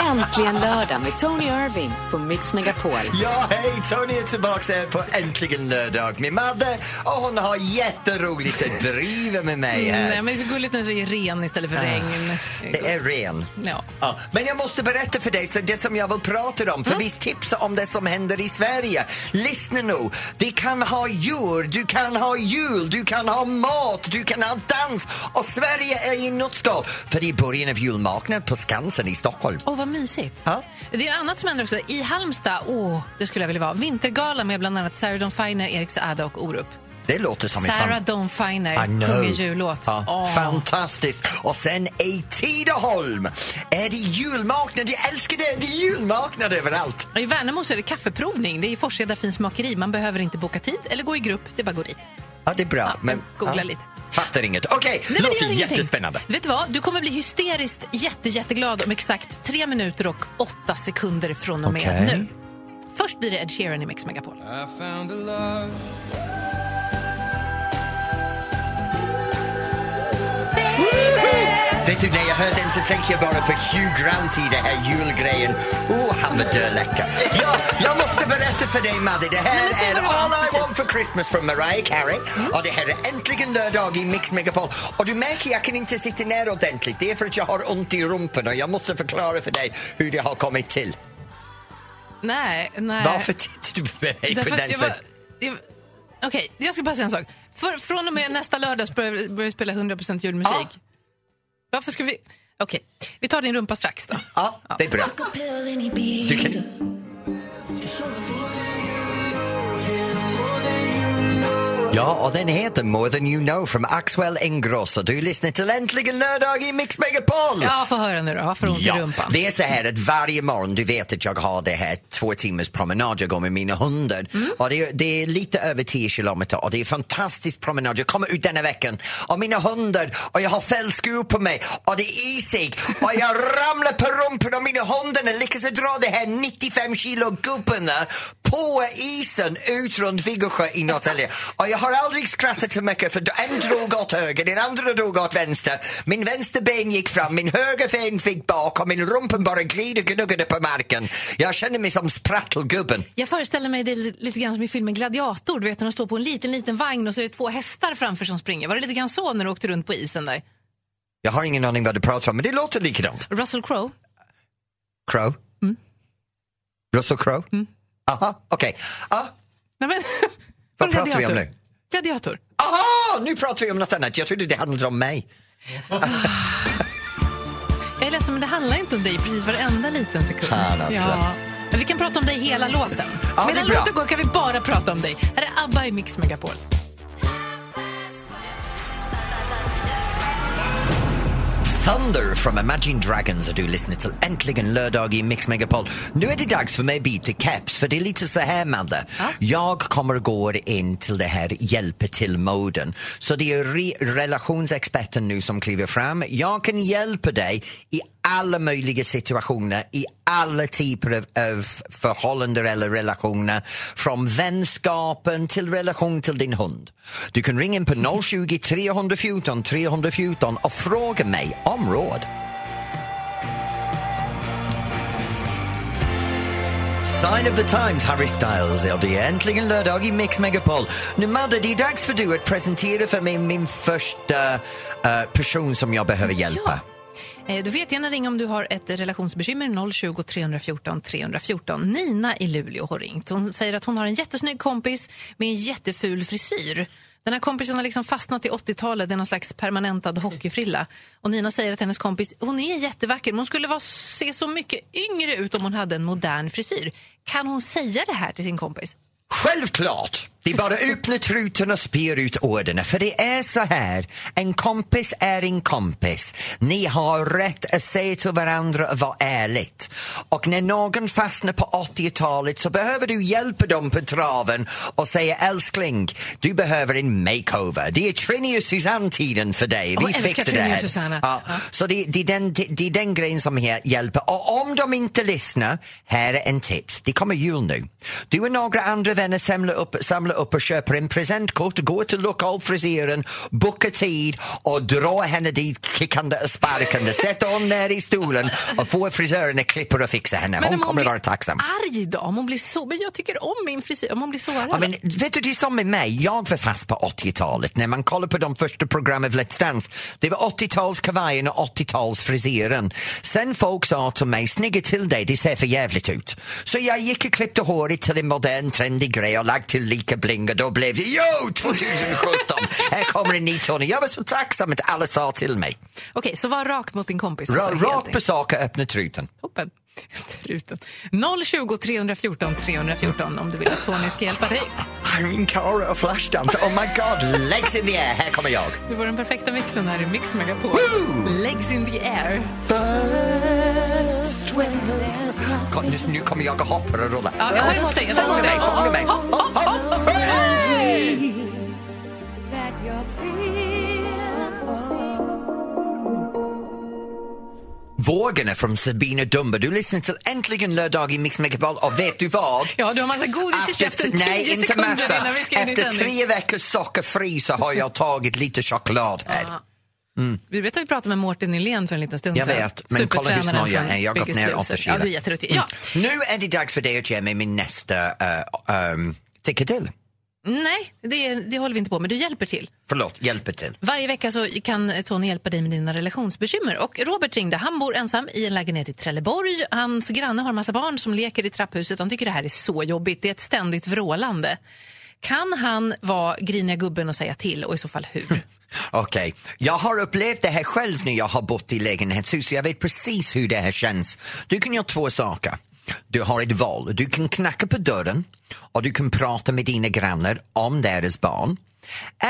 Äntligen lördag med Tony Irving på Mix Megapol. Ja, hej! Tony är tillbaka här på Äntligen lördag med Madde och hon har jätteroligt att driva med mig här. Nej, men det är så gulligt när det är ren istället för regn. Det är ren. Ja. Ja, men jag måste berätta för dig så det som jag vill prata om, för Mm. vi tipsar om det som händer i Sverige. Lyssna nu, vi kan ha djur, du kan ha jul, du kan ha mat, du kan ha dans och Sverige är i nötskal för det är början av julmarknad på Skansen i Stockholm. Vad mysigt. Ja. Det är annat som händer också. I Halmstad, åh, det skulle jag vilja vara. Vintergala med bland annat Sarah Dawn Finer, Erik Saade och Orup. Det låter som en Sarah fan... Dawn Finer, sjunga jullåt. Ja, Åh. Fantastiskt! Och sen i Tidaholm är det julmarknad. Jag älskar det! Det är julmarknad överallt. Och I Värnamo så är det kaffeprovning. Det är Forsheda finsmakeri. Man behöver inte boka tid eller gå i grupp. Det är bara att gå dit. Ja, det är bra. men, googla ja, lite. Fattar inget. Okej, det låter jättespännande. Vet du vad? Du kommer bli hysteriskt jätte, jätteglad om exakt tre minuter och åtta sekunder från och med Okej. nu. Först blir det Ed Sheeran i Mix Megapol. Vet du, när jag hörde den så tänkte jag bara på Hugh Grant i den här julgrejen. Oh, han var döläcker. Ja, jag måste berätta för dig, Madde. Det här så är. All I want for Christmas från Mariah Carey. Och det här är äntligen lördag i Mix Megapol. Och du märker, jag kan inte sitta ner ordentligt. Det är för att jag har ont i rumpan och jag måste förklara för dig hur det har kommit till. Nej, nej. Varför tittar du på mig på Därför den jag var, sättet? jag, Okej, jag ska bara säga en sak. För, från och med nästa lördag så börjar vi börjar vi spela 100% julmusik. Ja. Varför ska vi... Okej, vi tar din rumpa strax då. Ja, det är bra. Du kan... Ja, och den heter More than you know från Axwell Ingrosso. Du lyssnar till Äntligen lördag i Mix Megapol! Ja, få höra nu då. Varför ont i rumpan? det är så här att varje morgon, du vet att jag har det här två timmars promenad, jag går med mina hundar. Mm. Och det är, det är lite över 10 kilometer och det är fantastisk promenad. Jag kommer ut denna veckan och mina hundar och jag har fällskor på mig och det är isig och jag ramlar på rumpan och mina hundar lyckas dra det här 95 kilo gubbarna på isen ut runt Viggersjö i Norrtälje. Och jag har aldrig skrattat så mycket för en drog åt höger, den andra drog åt vänster. Min vänster ben gick fram, min höger ben fick bak och min rumpen bara glider gnuggade på marken. Jag känner mig som sprattelgubben. Jag föreställer mig det li- lite grann som i filmen Gladiator. Du vet när de står på en liten, liten vagn och så är det två hästar framför som springer. Var det lite grann så när du åkte runt på isen där? Jag har ingen aning vad du pratar om, men det låter likadant. Russell Crowe? Crow? Mm. Russell Crowe? Aha, okej. Ah, Nej, men, vad pratar vi om nu? Gladiator. Aha, nu pratar vi om något annat. Jag trodde det handlade om mig. Jag är ledsen, men det handlar inte om dig precis varenda liten sekund. Fan också. Ja. Men vi kan prata om dig hela låten. Ja, Medan låten går kan vi bara prata om dig. Här är ABBA i Mix Megapol. Thunder from Imagine Dragons och du lyssnar till Äntligen lördag i Mix Megapol. Nu är det dags för mig att byta keps för det är lite så här Madde. Jag kommer gå in till det här hjälpa till-moden. Så det är re- relationsexperten nu som kliver fram. Jag kan hjälpa dig i alla möjliga situationer, i alla typer av, av förhållanden eller relationer. Från vänskapen till relation till din hund. Du kan ringa in på 020 314 314 och fråga mig om råd. Sign of the Times, Harry Styles. Ja, det är äntligen lördag i Mix Megapol. Nu Madde, det är dags för du att presentera för mig min första eh, person som jag behöver hjälpa. Eh, Eh, du får gärna ringa om du har ett relationsbekymmer. 020 314 314. Nina i Luleå har ringt. Hon säger att hon har en jättesnygg kompis med en jätteful frisyr. Den här kompisen har liksom fastnat i 80-talet, det är någon slags permanentad hockeyfrilla. Och Nina säger att hennes kompis, hon är jättevacker men hon skulle vara, se så mycket yngre ut om hon hade en modern frisyr. Kan hon säga det här till sin kompis? Självklart! Det är bara öppna truten och spyr ut orden. För det är så här, en kompis är en kompis. Ni har rätt att säga till varandra och vara ärligt. Och när någon fastnar på 80-talet så behöver du hjälpa dem på traven och säga älskling, du behöver en makeover. Det är Trini och Susanne-tiden för dig. Vi älskar fixar det här. Ja. Ja. Så det, det, är den, det, det är den grejen som hjälper. Och om de inte lyssnar, här är en tips. Det kommer jul nu. Du och några andra vänner samlar upp, samlar upp och köper en presentkort, går till lokalfrisören, bokar tid och drar henne dit kickande och sparkande. Sätter hon ner i stolen och får frisören att klippa och fixa henne. Hon om kommer blir vara tacksam. arg då? Om hon blir så... Men jag tycker om min frisyr. Om hon blir sårad? Ja, men, vet du, det är som med mig. Jag var fast på 80-talet. När man kollar på de första programmen av Let's Dance, det var 80-talskavajen och 80-talsfrisyren. Sen folk sa till mig, snygga till dig, det ser för jävligt ut. Så jag gick och klippte håret till en modern trendig grej och lagt till lika bling och då blev det, jo, 2017, här kommer en ny Tony. Jag var så tacksam att alla sa till mig. Okej, så var rak mot din kompis. Ra, alltså, rakt på sak och öppna truten. Toppen. Truten. 020 314 314 om du vill att Tony ska hjälpa dig. Min Cara och Flashdance, oh my god, legs in the air, här kommer jag. Du får den perfekta mixen här i Mix Megapol. Legs in the air. Kom, nu, nu kommer jag att hoppa och rulla. Ja, jag tar emot dig. Jag tar emot dig. Fånga mig, fånga mig. Vågorna från Sabina Dumba. Du lyssnar till Äntligen lördag i Mix Megapol och vet du vad? Ja, du har massa godis i käften nej, 10 inte massa. Efter tre veckors sockerfri så har jag tagit lite choklad här. Vi vet att vi pratade med Mårten Nylén för en liten stund Jag sedan. vet, men kolla hur snål jag är. Jag har gått ner Loser. åtta kilo. Ja, du är jätteduktig. Ja. Nu är det dags för dig att ge mig min nästa uh, um, till. Nej, det, det håller vi inte på med. Du hjälper till. Förlåt, hjälper till. Varje vecka så kan Tony hjälpa dig med dina relationsbekymmer. Och Robert ringde. Han bor ensam i en lägenhet i Trelleborg. Hans granne har en massa barn som leker i trapphuset. Han tycker det här är så jobbigt. Det är ett ständigt vrålande. Kan han vara griniga gubben och säga till och i så fall hur? Okej, jag har upplevt det här själv när jag har bott i lägenhetshus jag vet precis hur det här känns. Du kan göra två saker. Du har ett val. Du kan knacka på dörren och du kan prata med dina grannar om deras barn.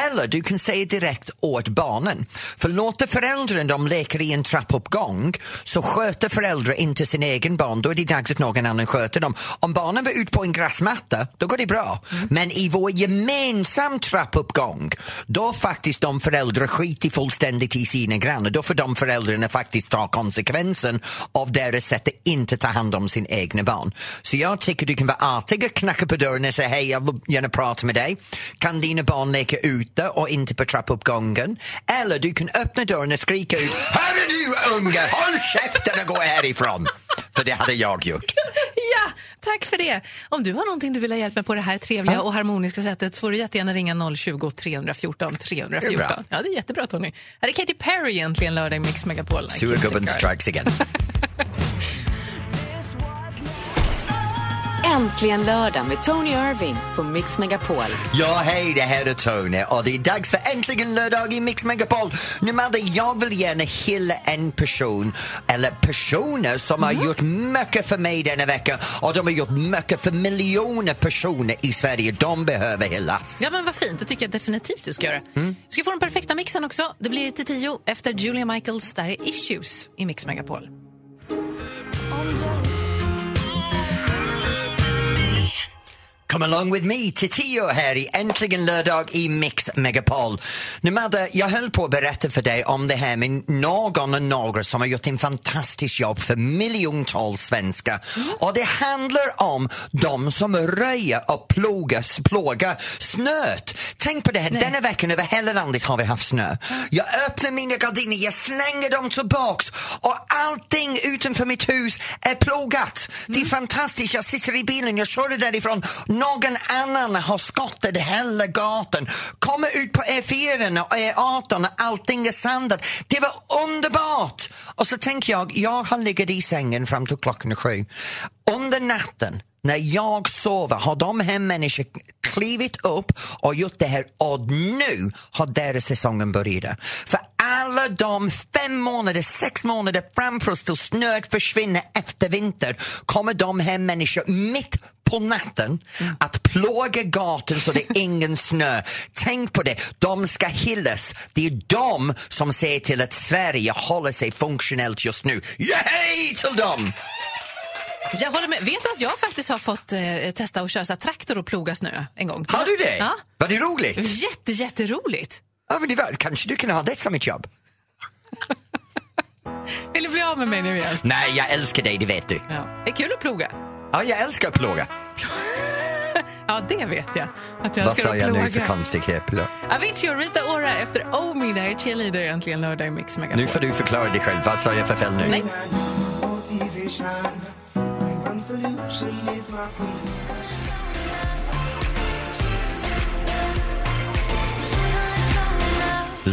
Eller du kan säga direkt åt barnen. För låter föräldrarna de leker i en trappuppgång så sköter föräldrar inte sin egen barn, då är det dags att någon annan sköter dem. Om barnen var ute på en gräsmatta, då går det bra. Men i vår gemensam trappuppgång, då faktiskt de föräldrar skiter fullständigt i sina grannar. Då får de föräldrarna faktiskt ta konsekvensen av deras sätt att inte ta hand om sin egna barn. Så jag tycker du kan vara artig och knacka på dörren och säga hej, jag vill gärna prata med dig. Kan dina barn leka ute och inte på trappuppgången? Eller du kan öppna dörren och skrika ut Hörru du unge, håll käften och gå härifrån! För det hade jag gjort. ja, tack för det. Om du har någonting du vill ha hjälp med på det här trevliga och harmoniska sättet så får du jättegärna ringa 020 314 314. Det. Ja, det är jättebra Tony. Här är Katy Perry egentligen lördag i Mix Megapol. Surgubben strikes again. Äntligen lördag med Tony Irving på Mix Megapol. Ja, hej, det här är Tony och det är dags för äntligen lördag i Mix Megapol. Nu Madde, jag vill gärna hylla en person, eller personer som har gjort mycket för mig denna vecka och de har gjort mycket för miljoner personer i Sverige. De behöver hyllas. Ja, men vad fint. Det tycker jag definitivt du ska göra. Du ska få den perfekta mixen också. Det blir till tio efter Julia Michaels. Där är Issues i Mix Megapol. Come along with me till tio här i Äntligen lördag i Mix Megapol. Nu Madde, jag höll på att berätta för dig om det här med någon och några som har gjort en fantastisk jobb för miljontals svenskar. Och det handlar om de som röjer och plogar, plågar snöt. Tänk på det här, denna veckan över hela landet har vi haft snö. Jag öppnar mina gardiner, jag slänger dem tillbaks och allting utanför mitt hus är plogat. Det är fantastiskt, jag sitter i bilen, jag kör därifrån. Någon annan har skottat hela gatan, kommer ut på E4 och E18 och allting är sandat. Det var underbart! Och så tänker jag, jag har legat i sängen fram till klockan sju. Under natten när jag sover har de här människorna klivit upp och gjort det här och nu har deras säsongen börjat. För alla de fem månader, sex månader framför oss till snön försvinner efter vinter kommer de här människor mitt på natten att plåga gatan så det är ingen snö. Tänk på det, de ska hyllas. Det är de som ser till att Sverige håller sig funktionellt just nu. Yay till dem! Jag håller med. Vet du att jag faktiskt har fått eh, testa att köra så traktor och ploga snö en gång? Har du det? Ja. Var det roligt? Jätte, jätteroligt. Ja, men det var, kanske du kan ha det som ett jobb? Vill du bli av med mig nu igen? Nej, jag älskar dig, det vet du. Ja. Det är kul att ploga. Ja, jag älskar att plåga. Ja, det vet jag. Att jag Vad sa jag nu för konstighet? Avicii och Rita Ora efter Omi. Det här är Cheerleader äntligen lördag i Mix Megapol. Nu får du förklara dig själv. Vad sa jag för fel nu? Nej.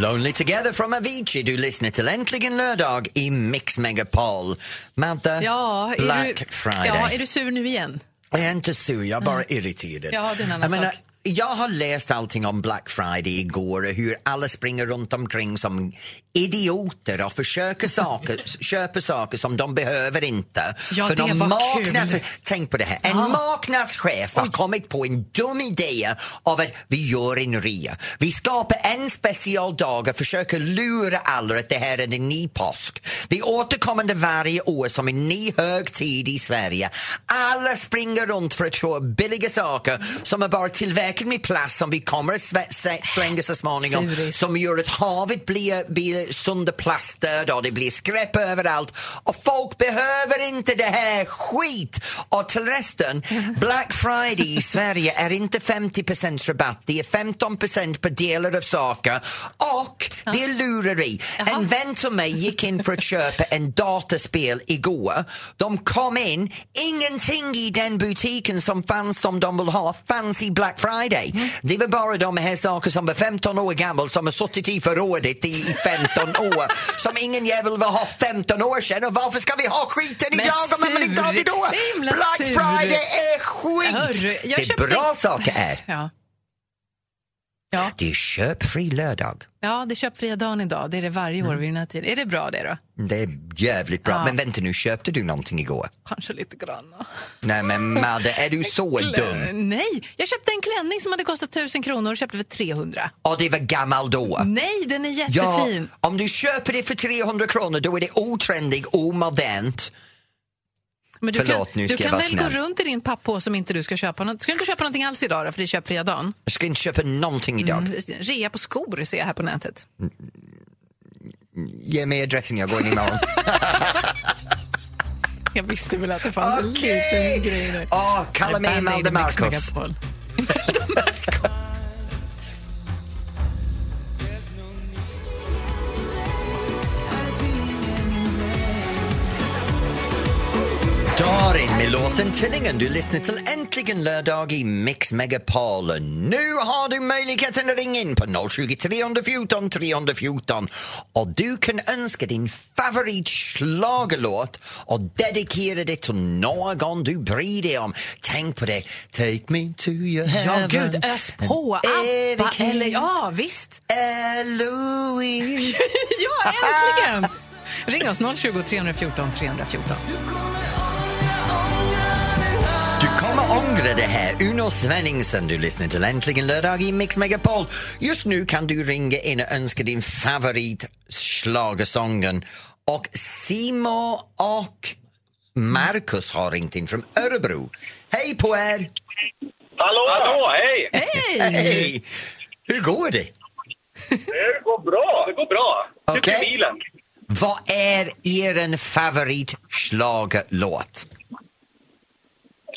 Lonely Together from Avicii. Du lyssnar till Äntligen lördag i Mix Megapol. Madde, Ja, Black du, Friday. Ja, är du sur nu igen? Jag är inte sur, jag är bara irriterad. Ja, det är en annan jag, menar, sak. Jag har läst allting om Black Friday igår och hur alla springer runt omkring som idioter och försöker saker, köper saker som de behöver inte. Ja, det de var marknads- kul. Tänk på det här, en marknadschef har kommit på en dum idé av att vi gör en rea. Vi skapar en specialdag och försöker lura alla att det här är en ny påsk. Det är återkommande varje år som en ny högtid i Sverige. Alla springer runt för att få billiga saker som är bara tillräckligt med plast som vi kommer att slänga så småningom Suris. som gör att havet blir, blir sönderplastat och det blir skräp överallt och folk behöver inte det här skit. Och till resten, Black Friday i Sverige är inte 50% rabatt, det är 15% på delar av saker och det är lureri. En vän till mig gick in för att köpa en datorspel igår. De kom in, ingenting i den butiken som fanns som de vill ha fanns i Black Friday. Det var bara de här saker som var 15 år gamla som har suttit i förrådet i 15 år som ingen jävel vill ha 15 år sedan och varför ska vi ha skiten Men idag om man inte har det då? Black sur. Friday är skit! Hörru, det köpte- bra saker är Ja. Ja, det är köpfri lördag. ja, det är köpfria dagen idag. Det är det varje år vid den här tiden. Är det bra det då? Det är jävligt bra. Ja. Men vänta nu, köpte du någonting igår? Kanske lite grann. Nej men Madde, är du så dum? Nej, jag köpte en klänning som hade kostat 1000 kronor och köpte för 300. Och det var gammal då? Nej, den är Ja, jättefin. om du köper det för 300 kronor då är det otrendigt, omodernt. Men du Förlåt, kan, nu du ska jag kan väl gå snäll. runt i din pappa som inte du ska köpa något. Ska du inte köpa någonting alls idag då, för det är köpfria dagen? Jag ska inte köpa någonting idag. Mm, Rea på skor ser jag här på nätet. Ge mig adressen, jag går in imorgon. Jag visste väl att det fanns en Okej. liten grej där. Åh, kalla mig Imelda i Mix Marcos. Darin med låten Tillingen. Du lyssnar till Äntligen lördag i Mix Megapol. Nu har du möjligheten att ringa in på 020 314 314 och du kan önska din favoritschlagerlåt och dedikera det till någon du bryr dig om. Tänk på det. Take me to your Ja, heaven. gud, ös på! Abba, eller ja, visst. Eloise. Ja, äntligen! Ring oss 020 314 314. Ångra det här. Uno Svenningsson, du lyssnar till Äntligen lördag i Mix Megapol. Just nu kan du ringa in och önska din favorit schlagersången. Och Simo och Marcus har ringt in från Örebro. Hej på er! Hallå! Hallå, hej! Hej! Hur går det? Det går bra. Det går bra. Sitter Okej. bilen. Vad är er favoritschlagerlåt?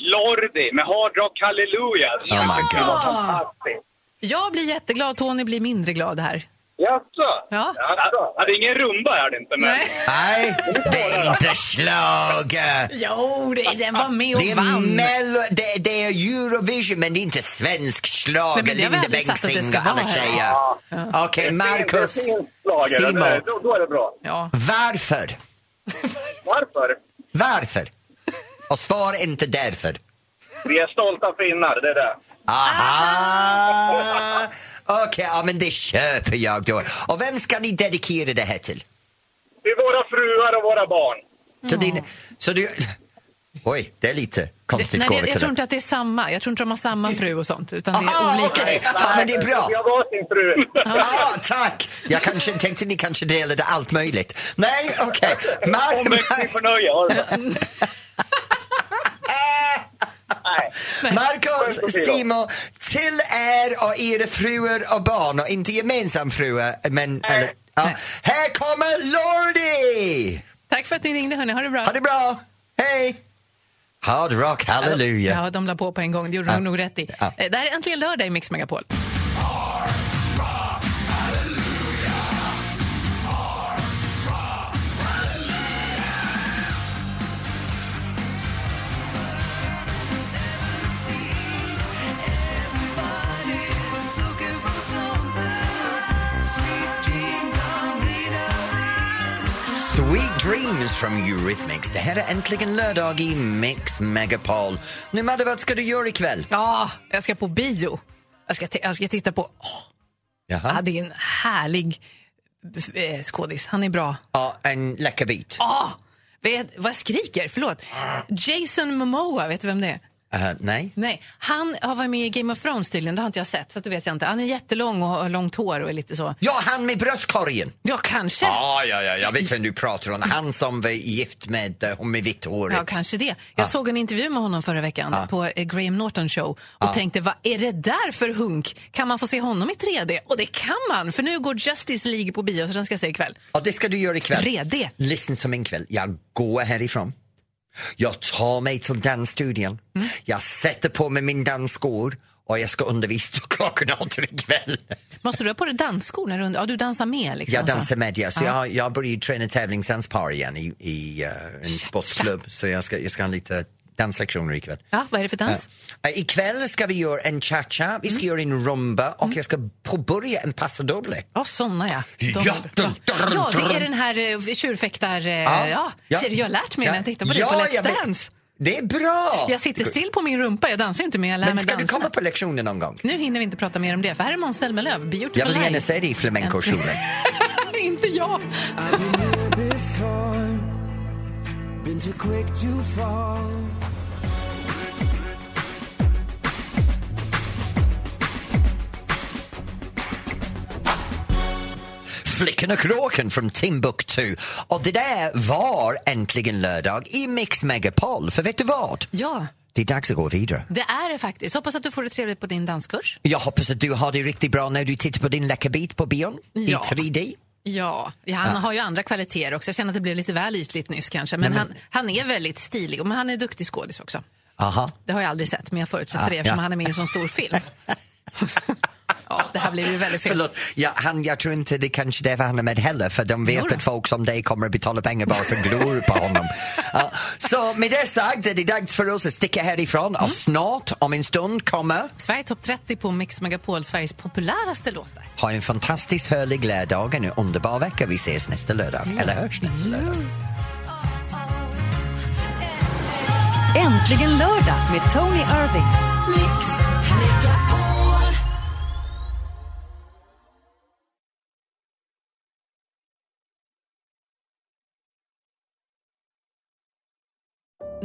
Lordi med Hard Rock Hallelujah. Oh my God. Jag blir jätteglad, Tony blir mindre glad här. Jaså? Ja. Ja, det är ingen rumba är det inte, men... Nej. Nej, det är inte schlager. Jo, det, den var med och Det är, vann. Mello, det, det är Eurovision men det är inte svensk Nej, schlager. men det har vi Linda aldrig sagt att det Bengtzing ska och alla vara här. tjejer. Okej, Marcus, är finsk schlager. Simon. Det- Då, då är det bra. Ja. varför? Varför? Varför? Och svara inte därför. Vi är stolta finnar, det är det. Aha! Okej, ja, men det köper jag då. Och vem ska ni dedikera det här till? Till våra fruar och våra barn. Så, din, så du... Oj, det är lite konstigt Det, nej, jag, jag tror inte att det är samma. Jag tror inte de har samma fru och sånt. Utan det är Aha, olika. okej. Ja, men det är bra. Vi har varsin fru. Ah, tack! Jag kanske tänkte ni kanske delade allt möjligt. Nej, okej. Om Mar- växling för nöje. har du. Nej. Marcos. Simo, till er och era fruar och barn och inte gemensam fruar, men... Eller, ja. Här kommer Lordi! Tack för att ni ringde, hörni. Ha det bra. Ha det bra! Hej! Hard rock, halleluja. Ja, de la på på en gång. Det gjorde de nog rätt i. Ja. Eh, Det här är äntligen lördag i Mix Megapol. Sweet Dreams from Eurythmics. Det här är äntligen lördag i Mix Megapol. Nu Madde, vad ska du göra ikväll? Ja, jag ska på bio. Jag ska, jag ska titta på... Ja, Jaha. det är en härlig eh, skådis. Han är bra. Ja, en läcker bit. Åh, vet, vad jag skriker? Förlåt. Jason Momoa, vet du vem det är? Uh, nej. Nej, han har varit med i Game of Thrones tydligen, det har inte jag sett. Så det vet jag inte. Han är jättelång och har långt hår och är lite så. Ja, han med bröstkorgen. Ja, kanske. Ja, ja, ja, jag vet vem du pratar om. Han som var gift med uh, hon med vitt håret. Ja, kanske det. Jag såg en intervju med honom förra veckan Ja. på eh, Graham Norton show och tänkte, vad är det där för hunk? Kan man få se honom i 3D? Och det kan man, för nu går Justice League på bio, så den ska jag se ikväll. Ja, det ska du göra ikväll. 3D. Lyssna som en kväll. Jag går härifrån. Jag tar mig till dansstudion. Mm. Jag sätter på mig min dansskor och jag ska undervisa klockan åtta ikväll. Måste du ha på dig dansskor när du, ja, du dansar med? Liksom, Jag och så. dansar med, ja. Så Ja. jag, jag börjar träna tävlingsdanspar igen i, i uh, en sportklubb. Så jag ska, jag ska ha lite danslektioner ikväll. Ja, vad är det för dans? Uh, ikväll ska vi göra en cha-cha, vi ska Mm. göra en rumba och jag ska påbörja en paso doble. Ja, såna ja. De Ja, bra. dun, dun, ja, det dun. är den här uh, tjurfäktar... Uh, ja. ja. Ser du, jag har lärt mig Ja. när jag tittar på Ja, på Let's. Dance. Det är bra! Jag sitter still på min rumpa, jag dansar inte men jag lär Men mig ska du dansa. komma på lektionen någon gång? Nu hinner vi inte prata mer om det, för här är Måns Zelmerlöw, Beautiful Jag vill gärna Life. se dig i flamenco-kjolen. inte jag. Flickan och kråkan från Timbuktu. Och det där var äntligen lördag i Mix Megapol. För vet du vad? Ja, Det är dags att gå vidare. det är det faktiskt. Hoppas att du får det trevligt på din danskurs. Jag hoppas att du har det riktigt bra när du tittar på din läckarbit på bion Ja. i 3D. Ja, han har ju andra kvaliteter också. Jag känner att det blev lite väl ytligt nyss kanske. Men, Han, han är väldigt stilig, men han är duktig skådis också. Aha. Det har jag aldrig sett, men jag förutsätter Ah, det eftersom ja. han är med i en sån stor film. ja, det här blev ju väldigt fel. Förlåt, ja, han, jag tror inte det kanske därför han är med heller för de vet att folk som dig kommer att betala pengar bara för glor på honom. Ja, så med det sagt är det dags för oss att sticka härifrån Mm. och snart om en stund kommer Sverige topp 30 på Mix Megapol, Sveriges populäraste låtar. ha en fantastiskt härlig lördag, en underbar vecka. Vi ses nästa lördag, eller hörs nästa lördag. Äntligen lördag med Tony Irving.